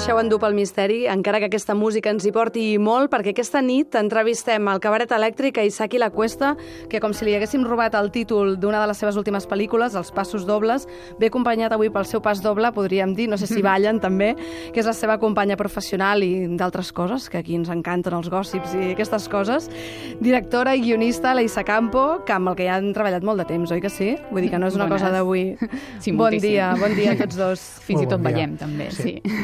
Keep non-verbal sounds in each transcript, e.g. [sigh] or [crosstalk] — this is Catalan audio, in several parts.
deixeu endur pel misteri, encara que aquesta música ens hi porti molt, perquè aquesta nit entrevistem al cabaret elèctric a Isaki La Cuesta, que com si li haguéssim robat el títol d'una de les seves últimes pel·lícules, Els passos dobles, ve acompanyat avui pel seu pas doble, podríem dir, no sé si [laughs] ballen també, que és la seva companya professional i d'altres coses, que aquí ens encanten els gòssips i aquestes coses. Directora i guionista, la Isa Campo, que amb el que ja han treballat molt de temps, oi que sí? Vull dir que no és una Bones. cosa d'avui. Sí, bon moltíssim. dia, bon dia a tots dos. Fins i tot bon ballem, també, sí. sí.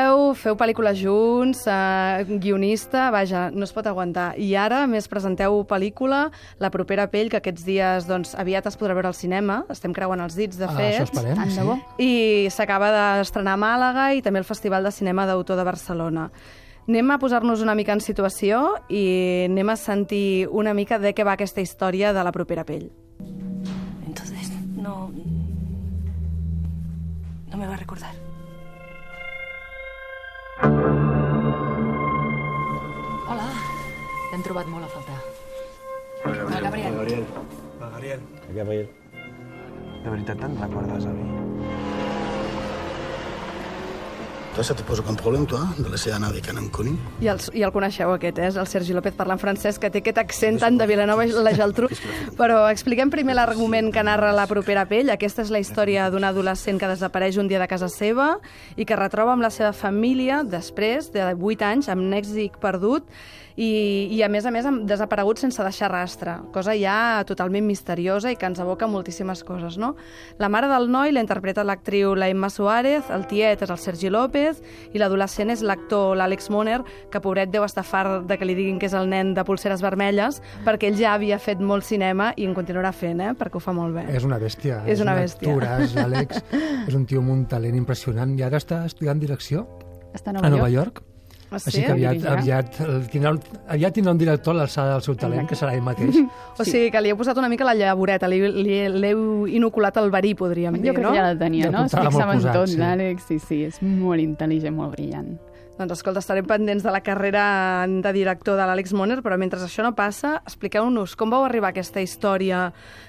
Balleu, feu pel·lícules junts, eh, guionista, vaja, no es pot aguantar. I ara més presenteu pel·lícula, La propera pell, que aquests dies doncs, aviat es podrà veure al cinema, estem creuant els dits, de Ah, fet. això esperem, Tant de sí. I s'acaba d'estrenar a Màlaga i també el Festival de Cinema d'Autor de Barcelona. Anem a posar-nos una mica en situació i anem a sentir una mica de què va aquesta història de La propera pell. Entonces, no. No me va a recordar. T'hem trobat molt a faltar. Hola, Gabriel. Gabriel. Gabriel. Gabriel. De veritat te'n recordes a mi? Toi, ça te pose aucun problème, toi, de laisser anar avec un inconnu I el, I el coneixeu, aquest, eh? és el Sergi López parlant francès, que té aquest accent tant de Vilanova i la Geltrú. [laughs] Però expliquem primer l'argument que narra La propera pell. Aquesta és la història d'un adolescent que desapareix un dia de casa seva i que retroba amb la seva família després de 8 anys, amb èxit perdut, i, i a més a més desaparegut sense deixar rastre, cosa ja totalment misteriosa i que ens aboca moltíssimes coses, no? La mare del noi la interpreta l'actriu la Emma Suárez, el tiet és el Sergi López i l'adolescent és l'actor l'Àlex Moner, que pobret deu estar fart de que li diguin que és el nen de pulseres vermelles, perquè ell ja havia fet molt cinema i en continuarà fent, eh? perquè ho fa molt bé. És una bèstia. És una un bèstia. actoraç, l'Àlex. [laughs] és un tio amb un talent impressionant i ara està estudiant direcció Està a a Nova, Nova York. York. Ah, Així que aviat, aviat, el tindrà, un- aviat tindrà un director a l'alçada del seu talent, que serà ell mateix. [laughs] O sigui que li heu posat una mica la llavoreta, li, li, l'heu inoculat el verí, podríem dir, Jo crec no? que ja la tenia, Ja no? Es fixava en tot, sí. l'Àlex. Sí, sí, és molt intel·ligent, molt brillant. Doncs escolta, estarem pendents de la carrera de director de l'Àlex Moner, però mentre això no passa, expliqueu-nos com vau arribar a aquesta història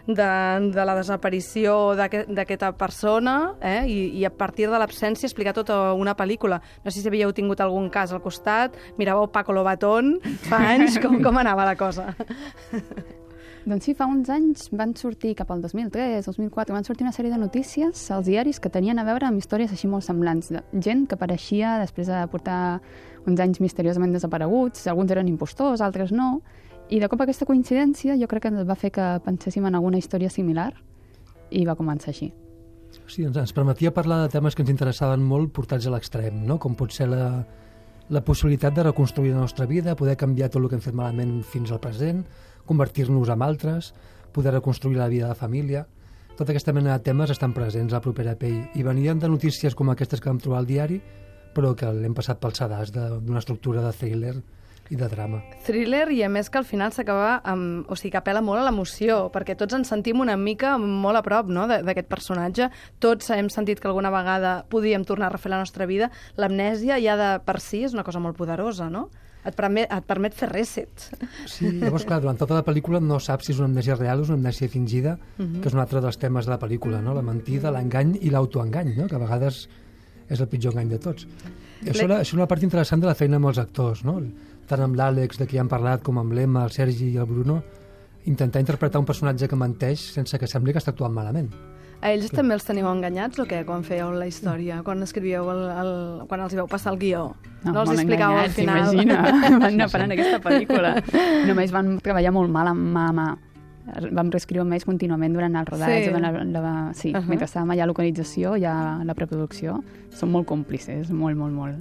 de, de la desaparició d'aquest- d'aquesta persona eh? I, i a partir de l'absència explicar tota una pel·lícula. No sé si havíeu tingut algun cas al costat, miràveu Paco Lobatón fa anys, com, com anava la cosa? [laughs] Doncs sí, fa uns anys van sortir, cap al 2003, 2004, van sortir una sèrie de notícies als diaris que tenien a veure amb històries així molt semblants. De gent que apareixia després de portar uns anys misteriosament desapareguts, alguns eren impostors, altres no, i de cop aquesta coincidència jo crec que ens va fer que penséssim en alguna història similar i va començar així. Sí, ens, ens permetia parlar de temes que ens interessaven molt portats a l'extrem, no? com pot ser la, la possibilitat de reconstruir la nostra vida, poder canviar tot el que hem fet malament fins al present, convertir-nos en altres, poder reconstruir la vida de família... Tota aquesta mena de temes estan presents a la propera pell i venien de notícies com aquestes que vam trobar al diari, però que l'hem passat pel sedàs d'una estructura de thriller i de drama. Thriller i a més que al final s'acaba amb... O sigui, que apela molt a l'emoció, perquè tots ens sentim una mica molt a prop no? d'aquest personatge. Tots hem sentit que alguna vegada podíem tornar a refer la nostra vida. L'amnèsia ja de per si és una cosa molt poderosa, no? Et permet, et permet fer reset. Sí, llavors, clar, durant tota la pel·lícula no saps si és una amnèsia real o una amnèsia fingida, que és un altre dels temes de la pel·lícula, no? la mentida, l'engany i l'autoengany, no? que a vegades és el pitjor engany de tots. I això, això és una part interessant de la feina amb els actors, no? tant amb l'Àlex, de qui hem parlat, com amb l'Emma, el Sergi i el Bruno, intentar interpretar un personatge que menteix sense que sembli que està actuant malament. A ells també els teniu enganyats o què, quan fèieu la història, quan escrivíeu el, el, quan els hi vau passar el guió? No, els molt explicàveu al final? Imagina, [laughs] van anar parant aquesta pel·lícula. Només van treballar molt mal amb mà a mà. Vam reescriure ells contínuament durant el rodatge, Sí. sí. durant la, la, sí, Uh uh -huh. mentre estàvem allà a localització i a la preproducció. Són molt còmplices, molt, molt, molt.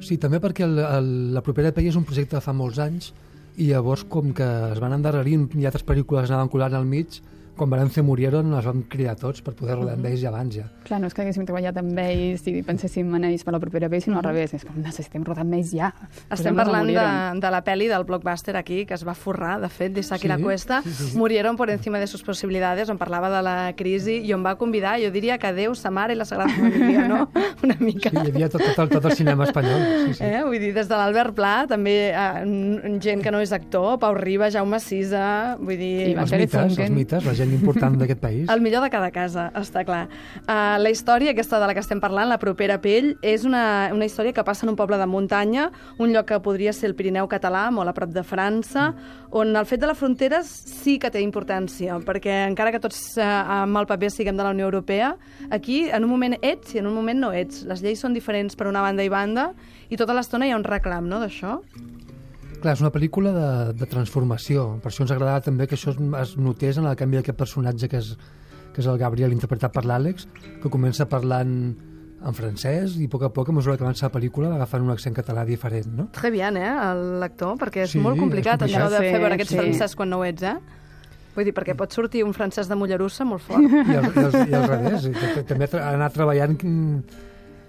Sí, també perquè el, el, la propera pell és un projecte de fa molts anys i llavors com que es van endarrerint i altres pel·lícules anaven colant al mig, quan van fer Murieron els vam cridar tots per poder rodar amb ells ja abans ja. Clar, no és que haguéssim treballat amb ells i penséssim en ells per la propera vegada, sinó al revés. És com, necessitem rodar amb ells ja. Estem parlant de, de la pel·li del blockbuster aquí, que es va forrar, de fet, d'Isaki Sí, La Cuesta. sí, sí, sí. Murieron por encima de sus posibilidades, on parlava de la crisi i on va convidar, jo diria que Déu, sa mare i la Sagrada Família, no? [laughs] Una mica. Sí, hi havia tot, tot, el, tot el cinema espanyol. Sí, sí. Eh? Vull dir, des de l'Albert Pla, també eh, gent que no és actor, Pau Riba, Jaume Sisa, vull dir... I va Els mites, els mites, la gent gent important d'aquest país. El millor de cada casa, està clar. Uh, la història aquesta de la que estem parlant, la propera pell, és una, una història que passa en un poble de muntanya, un lloc que podria ser el Pirineu català, molt a prop de França, on el fet de les fronteres sí que té importància, perquè encara que tots uh, amb el paper siguem de la Unió Europea, aquí en un moment ets i en un moment no ets. Les lleis són diferents per una banda i banda i tota l'estona hi ha un reclam, no?, d'això. Clar, és una pel·lícula de, de transformació. Per això ens agradava també que això es, es notés en el canvi d'aquest personatge que és, que és el Gabriel, interpretat per l'Àlex, que comença parlant en francès i a poc a poc, a mesura que avança la pel·lícula, va agafant un accent català diferent, no? Très bien, eh, el lector, perquè és Sí, molt complicat, és això complicat. de fer veure aquests sí. francès quan no ho ets, eh? Vull dir, perquè pot sortir un francès de Mollerussa molt fort. I al, i al, i al revés, també tra- anar treballant...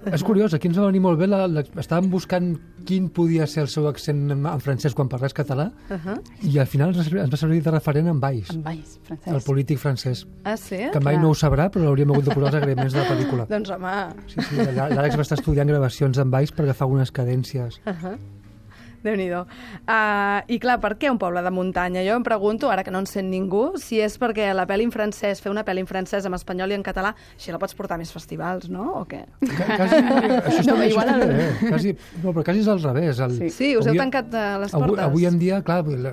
És curiós, aquí ens va venir molt bé, la, la, estàvem buscant quin podia ser el seu accent en, en francès quan parlés català, Uh -huh. i al final ens va servir, ens va servir de referent en Valls, En Valls, francès. el polític francès, Ah, sí? que mai clar. no ho sabrà, però l'hauríem hagut de posar als agraïments de la pel·lícula. [laughs] Doncs, home, Sí, sí, l'À- l'Àlex va estar estudiant gravacions en Valls per agafar unes cadències. uh -huh. Déu nhi uh, I clar, per què un poble de muntanya? Jo em pregunto, ara que no en sent ningú, si és perquè la pel·li en francès, fer una pel·li en francès amb espanyol i en català, així la pots portar a més festivals, no? O què? Quasi, [laughs] això No, això igual està el- bé. Quasi, no, però quasi és al revés. El, Sí. Sí, us heu avui- tancat uh, les avui, portes. avui en dia, clar, el,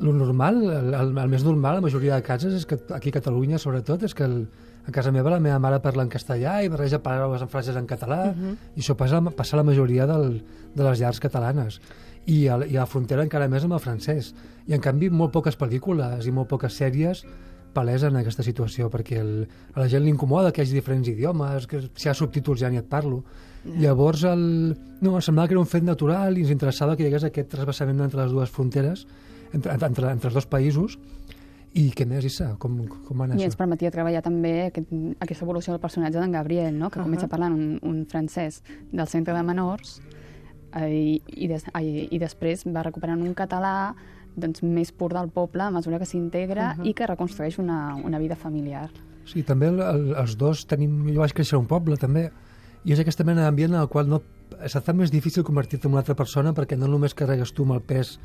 el normal, el, el, el més normal, la majoria de cases, és que aquí a Catalunya, sobretot, és que el, a casa meva la meva mare parla en castellà i barreja paraules en frases en català, Mhm. i això passa, passa a la majoria del, de les llars catalanes. I a, I a la frontera encara més amb el francès. I, en canvi, molt poques pel·lícules i molt poques sèries palesen aquesta situació, perquè el, a la gent li incomoda que hi hagi diferents idiomes, que si hi ha subtítols ja ni et parlo. Llavors, el... no, em semblava que era un fet natural i ens interessava que hi hagués aquest trasbassament entre les dues fronteres, entre, entre, entre els dos països, i què més, Issa? Com, com va anar I ens això? permetia treballar també aquest, aquesta evolució del personatge d'en Gabriel, no? que uh -huh. comença parlant un, un francès del centre de menors eh, i, i, des, ai, i després va recuperant un català doncs, més pur del poble a mesura que s'integra uh -huh. i que reconstrueix una, una vida familiar. Sí, també el, el, els dos tenim... Jo vaig créixer a un poble, també, i és aquesta mena d'ambient en el qual no, és tan més difícil convertir-te en una altra persona perquè no només carregues tu amb el pes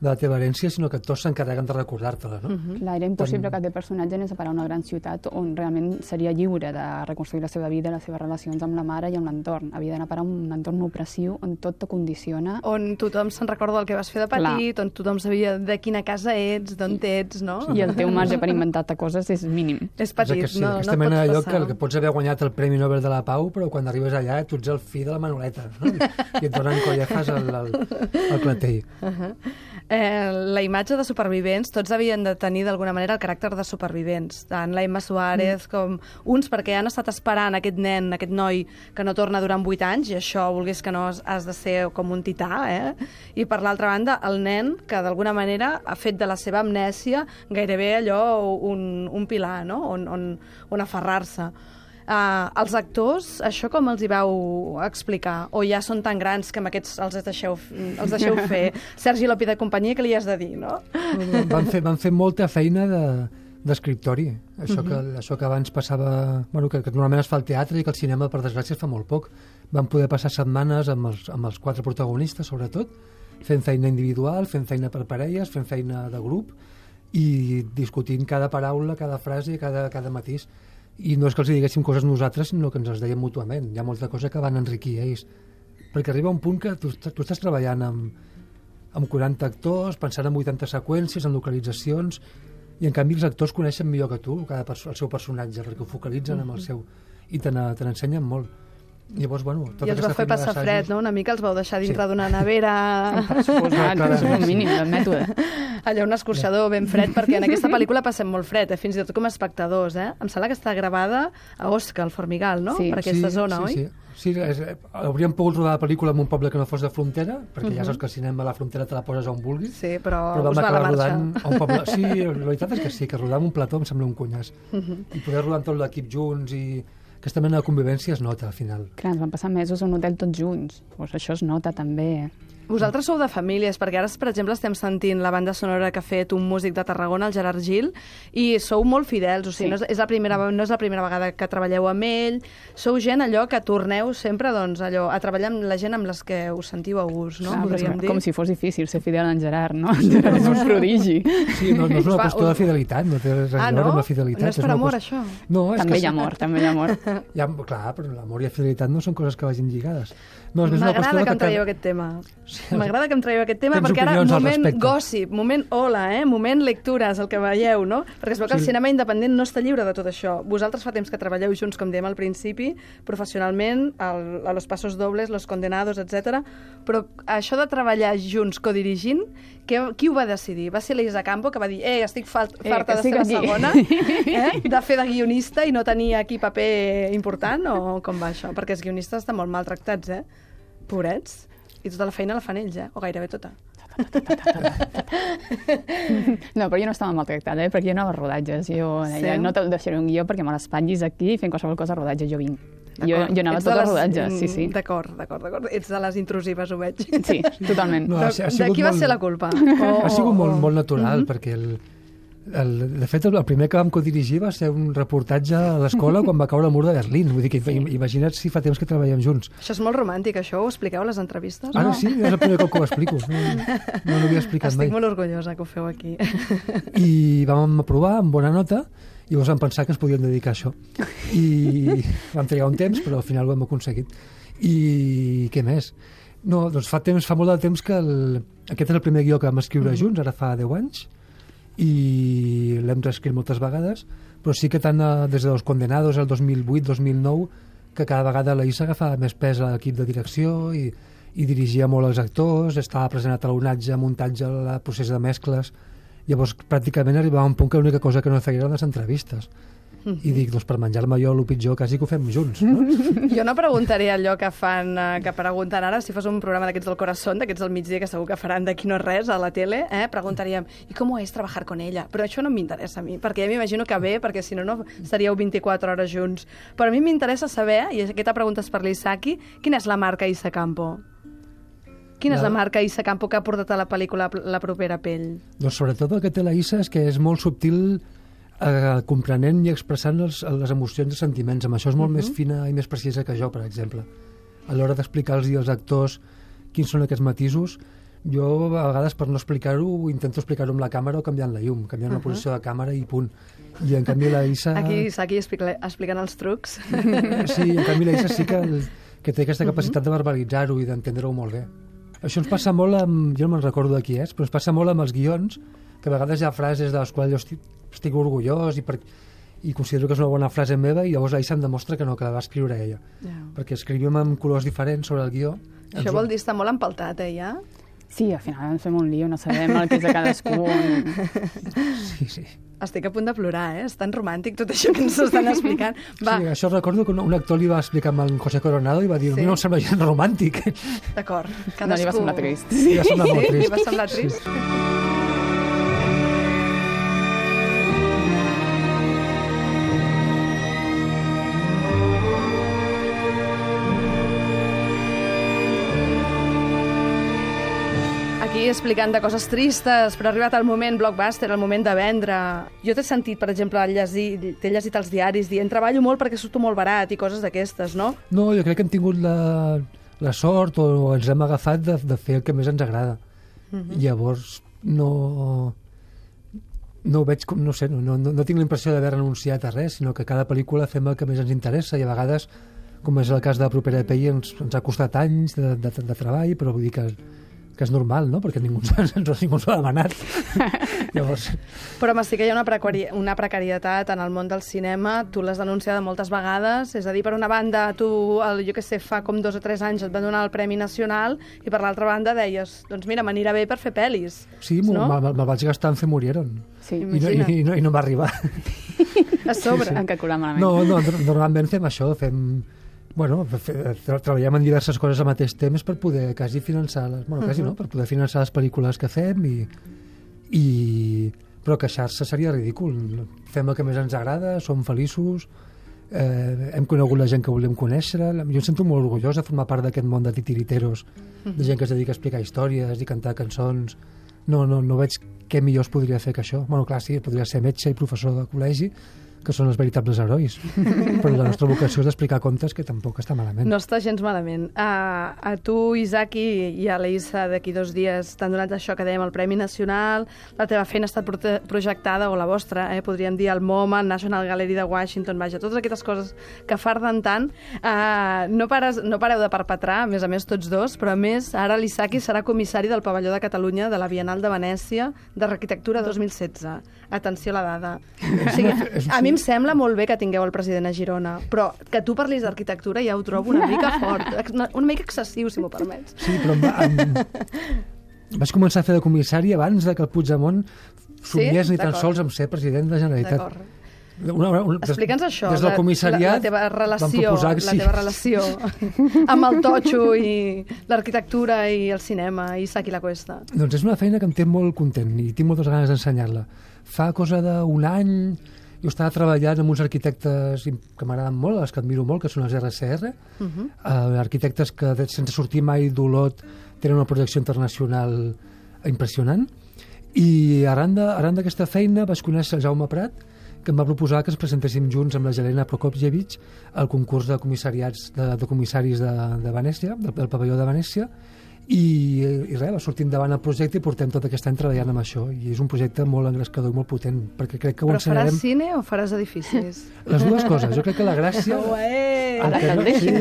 de la teva herència, sinó que tots s'encarreguen de recordar-te-la, no? Mhm. Clar, era impossible que aquest personatge anés a parar a una gran ciutat on realment seria lliure de reconstruir la seva vida, les seves relacions amb la mare i amb l'entorn. Havia d'anar a parar a un entorn opressiu on tot te condiciona On tothom se'n recorda del que vas fer de petit, on tothom sabia de quina casa ets, d'on ets, no? i el teu marge per inventar-te coses és mínim. És És petit, que sí, no, aquesta no mena lloc que, que pots haver guanyat el Premi Nobel de la Pau, però quan arribes allà tu ets el fill de la Manoleta, no? I et donen [laughs] collejas al, al, al clatell. Eh, la imatge de supervivents, tots havien de tenir d'alguna manera el caràcter de supervivents, tant la Emma Suárez com uns perquè han estat esperant aquest nen, aquest noi que no torna durant 8 anys i això, volgués que no, has- has de ser com un tità, eh? I per l'altra banda, el nen que d'alguna manera ha fet de la seva amnèsia gairebé allò un, un pilar, no? On, on, on aferrar-se. Uh, els actors, això com els hi vau explicar? O ja són tan grans que amb aquests els deixeu, els deixeu fer? [laughs] Sergi López de companyia, què li has de dir, no? Van fer, van fer molta feina de d'escriptori. Això, que, això que abans passava... Bueno, que, que normalment es fa al teatre i que el cinema, per desgràcia, es fa molt poc. Van poder passar setmanes amb els, amb els quatre protagonistes, sobretot, fent feina individual, fent feina per parelles, fent feina de grup i discutint cada paraula, cada frase, cada, cada matís. I no és que els diguéssim coses nosaltres, sinó que ens les deien mútuament. Hi ha molta cosa que van enriquir ells. Perquè arriba un punt que tu, tu estàs treballant amb, amb 40 actors, pensant en 80 seqüències, en localitzacions, i en canvi els actors coneixen millor que tu cada el seu personatge, perquè ho focalitzen amb el seu... i te n'ensenyen molt. Llavors, bueno... tota I els va fer passar d'assajos- fred, no? Una mica els vau deixar dintre Sí. d'una nevera... [laughs] Suposat, clarament, és un sí. mínim del mètode. [laughs] Allà un escorxador ben fred, perquè en aquesta pel·lícula passem molt fred, eh? fins i tot com a espectadors. Eh? Em sembla que està gravada a Osca, al Formigal, no? Sí. per aquesta zona, sí, oi? Sí, sí. és, eh, hauríem pogut rodar la pel·lícula en un poble que no fos de frontera, perquè ja saps que el cinema a la frontera te la poses on vulguis, Sí, però, però us vam va la rodant a un poble... Sí, la veritat és que sí, que rodar en un plató em sembla un cunyàs. I poder rodar amb tot l'equip junts i aquesta mena de convivència es nota al final. Clar, ens van passar mesos a un hotel tots junts. Pues això es nota també. Vosaltres sou de famílies, perquè ara, per exemple, estem sentint la banda sonora que ha fet un músic de Tarragona, el Gerard Gil, i sou molt fidels, o sigui, Sí. no, és, és la primera, no és la primera vegada que treballeu amb ell, sou gent allò que torneu sempre doncs, allò, a treballar amb la gent amb les que us sentiu a gust, no? És Podríem dir. com si fos difícil ser fidel en Gerard, no? En Gerard és un prodigi. Sí, no, no és una qüestió de fidelitat, no té res a Ah, no? amb la fidelitat. No és per una amor, qüestió- això? No, és També que hi ha amor, també hi ha amor. [laughs] Ja, clar, però l'amor i la fidelitat no són coses que vagin lligades. No, és més una qüestió M'agrada de que em traieu aquest tema. M'agrada que em traieu aquest tema, Tens perquè ara, moment gossip, moment hola, eh? moment lectures, el que veieu, no? Perquè es veu que el Sí. cinema independent no està lliure de tot això. Vosaltres fa temps que treballeu junts, com dèiem al principi, professionalment, al, a Los Pasos Dobles, Los Condenados, etc. Però això de treballar junts codirigint, que, qui ho va decidir? Va ser l'Isa Campo, que va dir eh, estic fal- Eh, farta que de ser la estic aquí." segona, [laughs] eh? de fer de guionista i no tenir aquí paper important, o com va això? Perquè els guionistes estan molt maltractats, eh? Pobrets. I tota la feina la fan ells, eh? O gairebé tota. [laughs] No, però jo no estava maltractada, eh? perquè jo anava a rodatges. Jo deia, Sí? no te'l deixaré un guió perquè me l'espatllis aquí fent qualsevol cosa a rodatge, jo vinc. Jo, jo anava Ets tot de a les- rodatges, sí, sí. mm, D'acord, d'acord, d'acord. Ets de les intrusives, ho veig. Sí, totalment. No, de, ha ha de qui va molt- ser la culpa? O, [laughs] Ha sigut molt, molt natural, Mhm. perquè el, el, de fet, el primer que vam codirigir va ser un reportatge a l'escola quan va caure el mur de Berlín. Vull dir que im- imagina't si fa temps que treballem junts. Això és molt romàntic, això ho expliqueu a les entrevistes? Ara no? sí, és el primer cop que ho explico. No, no l'havia explicat Estic mai. molt orgullosa que ho feu aquí. I vam aprovar amb bona nota i llavors vam pensar que ens podíem dedicar a això. I vam trigar un temps, però al final ho hem aconseguit. I què més? No, doncs fa temps, fa molt de temps que el, aquest és el primer guió que vam escriure Mhm. junts, ara fa 10 anys, i l'hem reescrit moltes vegades, però sí que tant eh, des de Los Condenados el 2008-2009 que cada vegada la Issa agafava més pes a l'equip de direcció i, i dirigia molt els actors, estava present a talonatge, muntatge, el procés de mescles, Llavors, pràcticament arribava a un punt que l'única cosa que no feia eren les entrevistes. I dic, doncs per menjar-me jo el pitjor, quasi que ho fem junts, no? [laughs] Jo no preguntaré allò que fan, eh, que pregunten ara, si fos un programa d'aquests del corazón, d'aquests del migdia, que segur que faran d'aquí no res a la tele, eh? preguntaríem, i com és treballar con ella? Però això no m'interessa a mi, perquè ja m'imagino que bé, perquè si no, no estaríeu 24 hores junts. Però a mi m'interessa saber, i aquesta pregunta és per l'Isaki, quina és la marca Issa Campo? Quina és La- la marca Issa Campo que ha portat a la pel·lícula La propera pell? Doncs sobretot el que té la Issa és que és molt subtil eh, comprenent i expressant els, les emocions i sentiments. Amb això és molt més fina i més precisa que jo, per exemple. A l'hora d'explicar-los als actors quins són aquests matisos, jo a vegades per no explicar-ho intento explicar-ho amb la càmera o canviant la llum, canviant la posició de càmera i punt. I en canvi la Issa... Aquí Isaki explica, explicant els trucs. [laughs] Sí, en canvi la Issa sí que, el, que té aquesta capacitat de verbalitzar-ho i d'entendre-ho molt bé. Això ens passa molt amb... Jo no me'n recordo de qui és, però ens passa molt amb els guions, que a vegades hi ha frases de les quals jo estic, estic orgullós i, per, i considero que és una bona frase meva i llavors la Issa em demostra que no, que la va escriure ella. Ja. Perquè escrivim amb colors diferents sobre el guió. Això vol dir estar molt empaltat, eh, ja? Sí, al final ens fem un lío, no sabem el que és de cadascú. [laughs] Sí, sí. Estic a punt de plorar, eh? És tan romàntic tot això que ens estan explicant. Va, sí. Això recordo que un, un actor li va explicar amb en José Coronado i va dir, Sí. sí. no em sembla gens romàntic. d'acord. Cadascú... No li va semblar trist. I va semblar molt Sí, trist. li va semblar trist. Aquí explicant de coses tristes, però ha arribat el moment blockbuster, el moment de vendre. Jo t'he sentit, per exemple, llegir, t'he llegit els diaris dient treballo molt perquè surto molt barat i coses d'aquestes, no? No, jo crec que hem tingut la, la sort o ens hem agafat de, de fer el que més ens agrada. Mhm. Llavors, no, no ho veig com, no sé, no, no, no tinc la impressió d'haver renunciat a res, sinó que cada pel·lícula fem el que més ens interessa i a vegades, com és el cas de la propera de Pei, ens, ens ha costat anys de, de, de treball, però vull dir que, que és normal, no? Perquè ningú, ens, [laughs] ningú ens ho ha demanat. [laughs] Llavors, Però m'estic que hi ha una, precari una precarietat en el món del cinema, tu l'has denunciada moltes vegades, és a dir, per una banda, tu, el, jo que sé, fa com dos o tres anys et van donar el Premi Nacional i per l'altra banda deies, doncs mira, m'anirà bé per fer pel·lis. sí, no? me'l me vaig gastar en fer Murieron. Sí, I no, i, i, no, i no va arribar. [laughs] A sobre. en calcular malament. No, no, no- normalment fem això, fem... Bueno, tra- treballem en diverses coses al mateix temps per poder quasi finançar les... Bueno, quasi no, per poder finançar les pel·lícules que fem i... i però queixar-se seria ridícul. Fem el que més ens agrada, som feliços, eh, hem conegut la gent que volem conèixer, jo em sento molt orgullós de formar part d'aquest món de titiriteros, de gent que es dedica a explicar històries i cantar cançons. No, no, no veig què millor es podria fer que això. Bueno, clar, sí, podria ser metge i professor de col·legi, que són els veritables herois. Però la nostra vocació és d'explicar contes que tampoc està malament. No està gens malament. A, a tu, Isaac, i, i a l'Issa d'aquí dos dies t'han donat això que dèiem, el Premi Nacional, la teva feina ha estat projectada, o la vostra, eh, podríem dir, al MoMA, National Gallery de Washington, vaja, totes aquestes coses que farden tant. Uh, no, pares, no pareu de perpetrar, a més a més, tots dos, però a més, ara l'Isaki serà comissari del Pavelló de Catalunya de la Bienal de Venècia d'Arquitectura 2016. Atenció a la dada. O sigui, a mi em sembla molt bé que tingueu el president a Girona, però que tu parlis d'arquitectura ja ho trobo una mica fort, una, mica excessiu, si m'ho permets. Sí, però em, em... [laughs] vaig començar a fer de comissari abans de que el Puigdemont somiés ni tan sols en ser president de la Generalitat. D'acord. Una, una, una, Explica'ns això, Des del de- comissariat la, la teva relació, proposar la sí. teva relació amb el totxo i l'arquitectura i el cinema i Saki la Cuesta. Doncs és una feina que em té molt content i tinc moltes ganes d'ensenyar-la. Fa cosa d'un any jo estava treballant amb uns arquitectes que m'agraden molt, els que admiro molt, que són els RCR, uh -huh. uh, arquitectes que sense sortir mai d'Olot tenen una projecció internacional impressionant i arran d'aquesta feina vaig conèixer el Jaume Prat que em va proposar que ens presentéssim junts amb la Jelena Prokopjevic al concurs de comissariats de, de comissaris de, de Venècia, del, del pavelló de Venècia i, i res, va sortir endavant el projecte i portem tot aquest any treballant amb això i és un projecte molt engrescador i molt potent perquè crec que ho Però faràs cine o faràs edificis? [laughs] les dues coses, jo crec que la gràcia [laughs] Ué! Que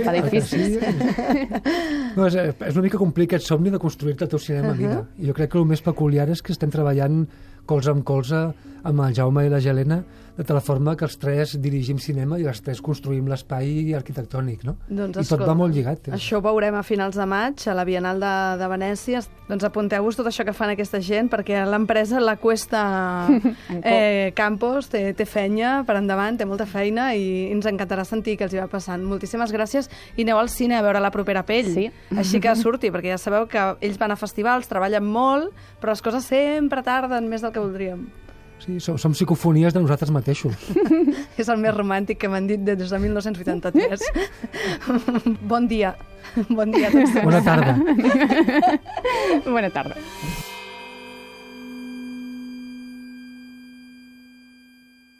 fa el que edificis. [laughs] No, és, és una mica complicat aquest somni de construir-te el teu cinema a mida. I jo crec que el més peculiar és que estem treballant colze amb colze amb el Jaume i la Gelena de tal forma que els tres dirigim cinema i els tres construïm l'espai arquitectònic, no? Doncs, I tot escolta, va molt lligat. Eh? Això ho veurem a finals de maig, a la Bienal de, de Venècia. Doncs apunteu-vos tot això que fan aquesta gent, perquè l'empresa La Cuesta [laughs] eh, Campos té, té fenya per endavant, té molta feina i ens encantarà sentir que els hi va passant. Moltíssimes gràcies i aneu al cine a veure la propera pell. Sí. Així que surti, perquè ja sabeu que ells van a festivals, treballen molt, però les coses sempre tarden més del que voldríem. Sí, som, som psicofonies de nosaltres mateixos. [laughs] És el més romàntic que m'han dit des de 1983. [laughs] bon dia. [laughs] Bon dia a tots. Bona tarda. Bona tarda.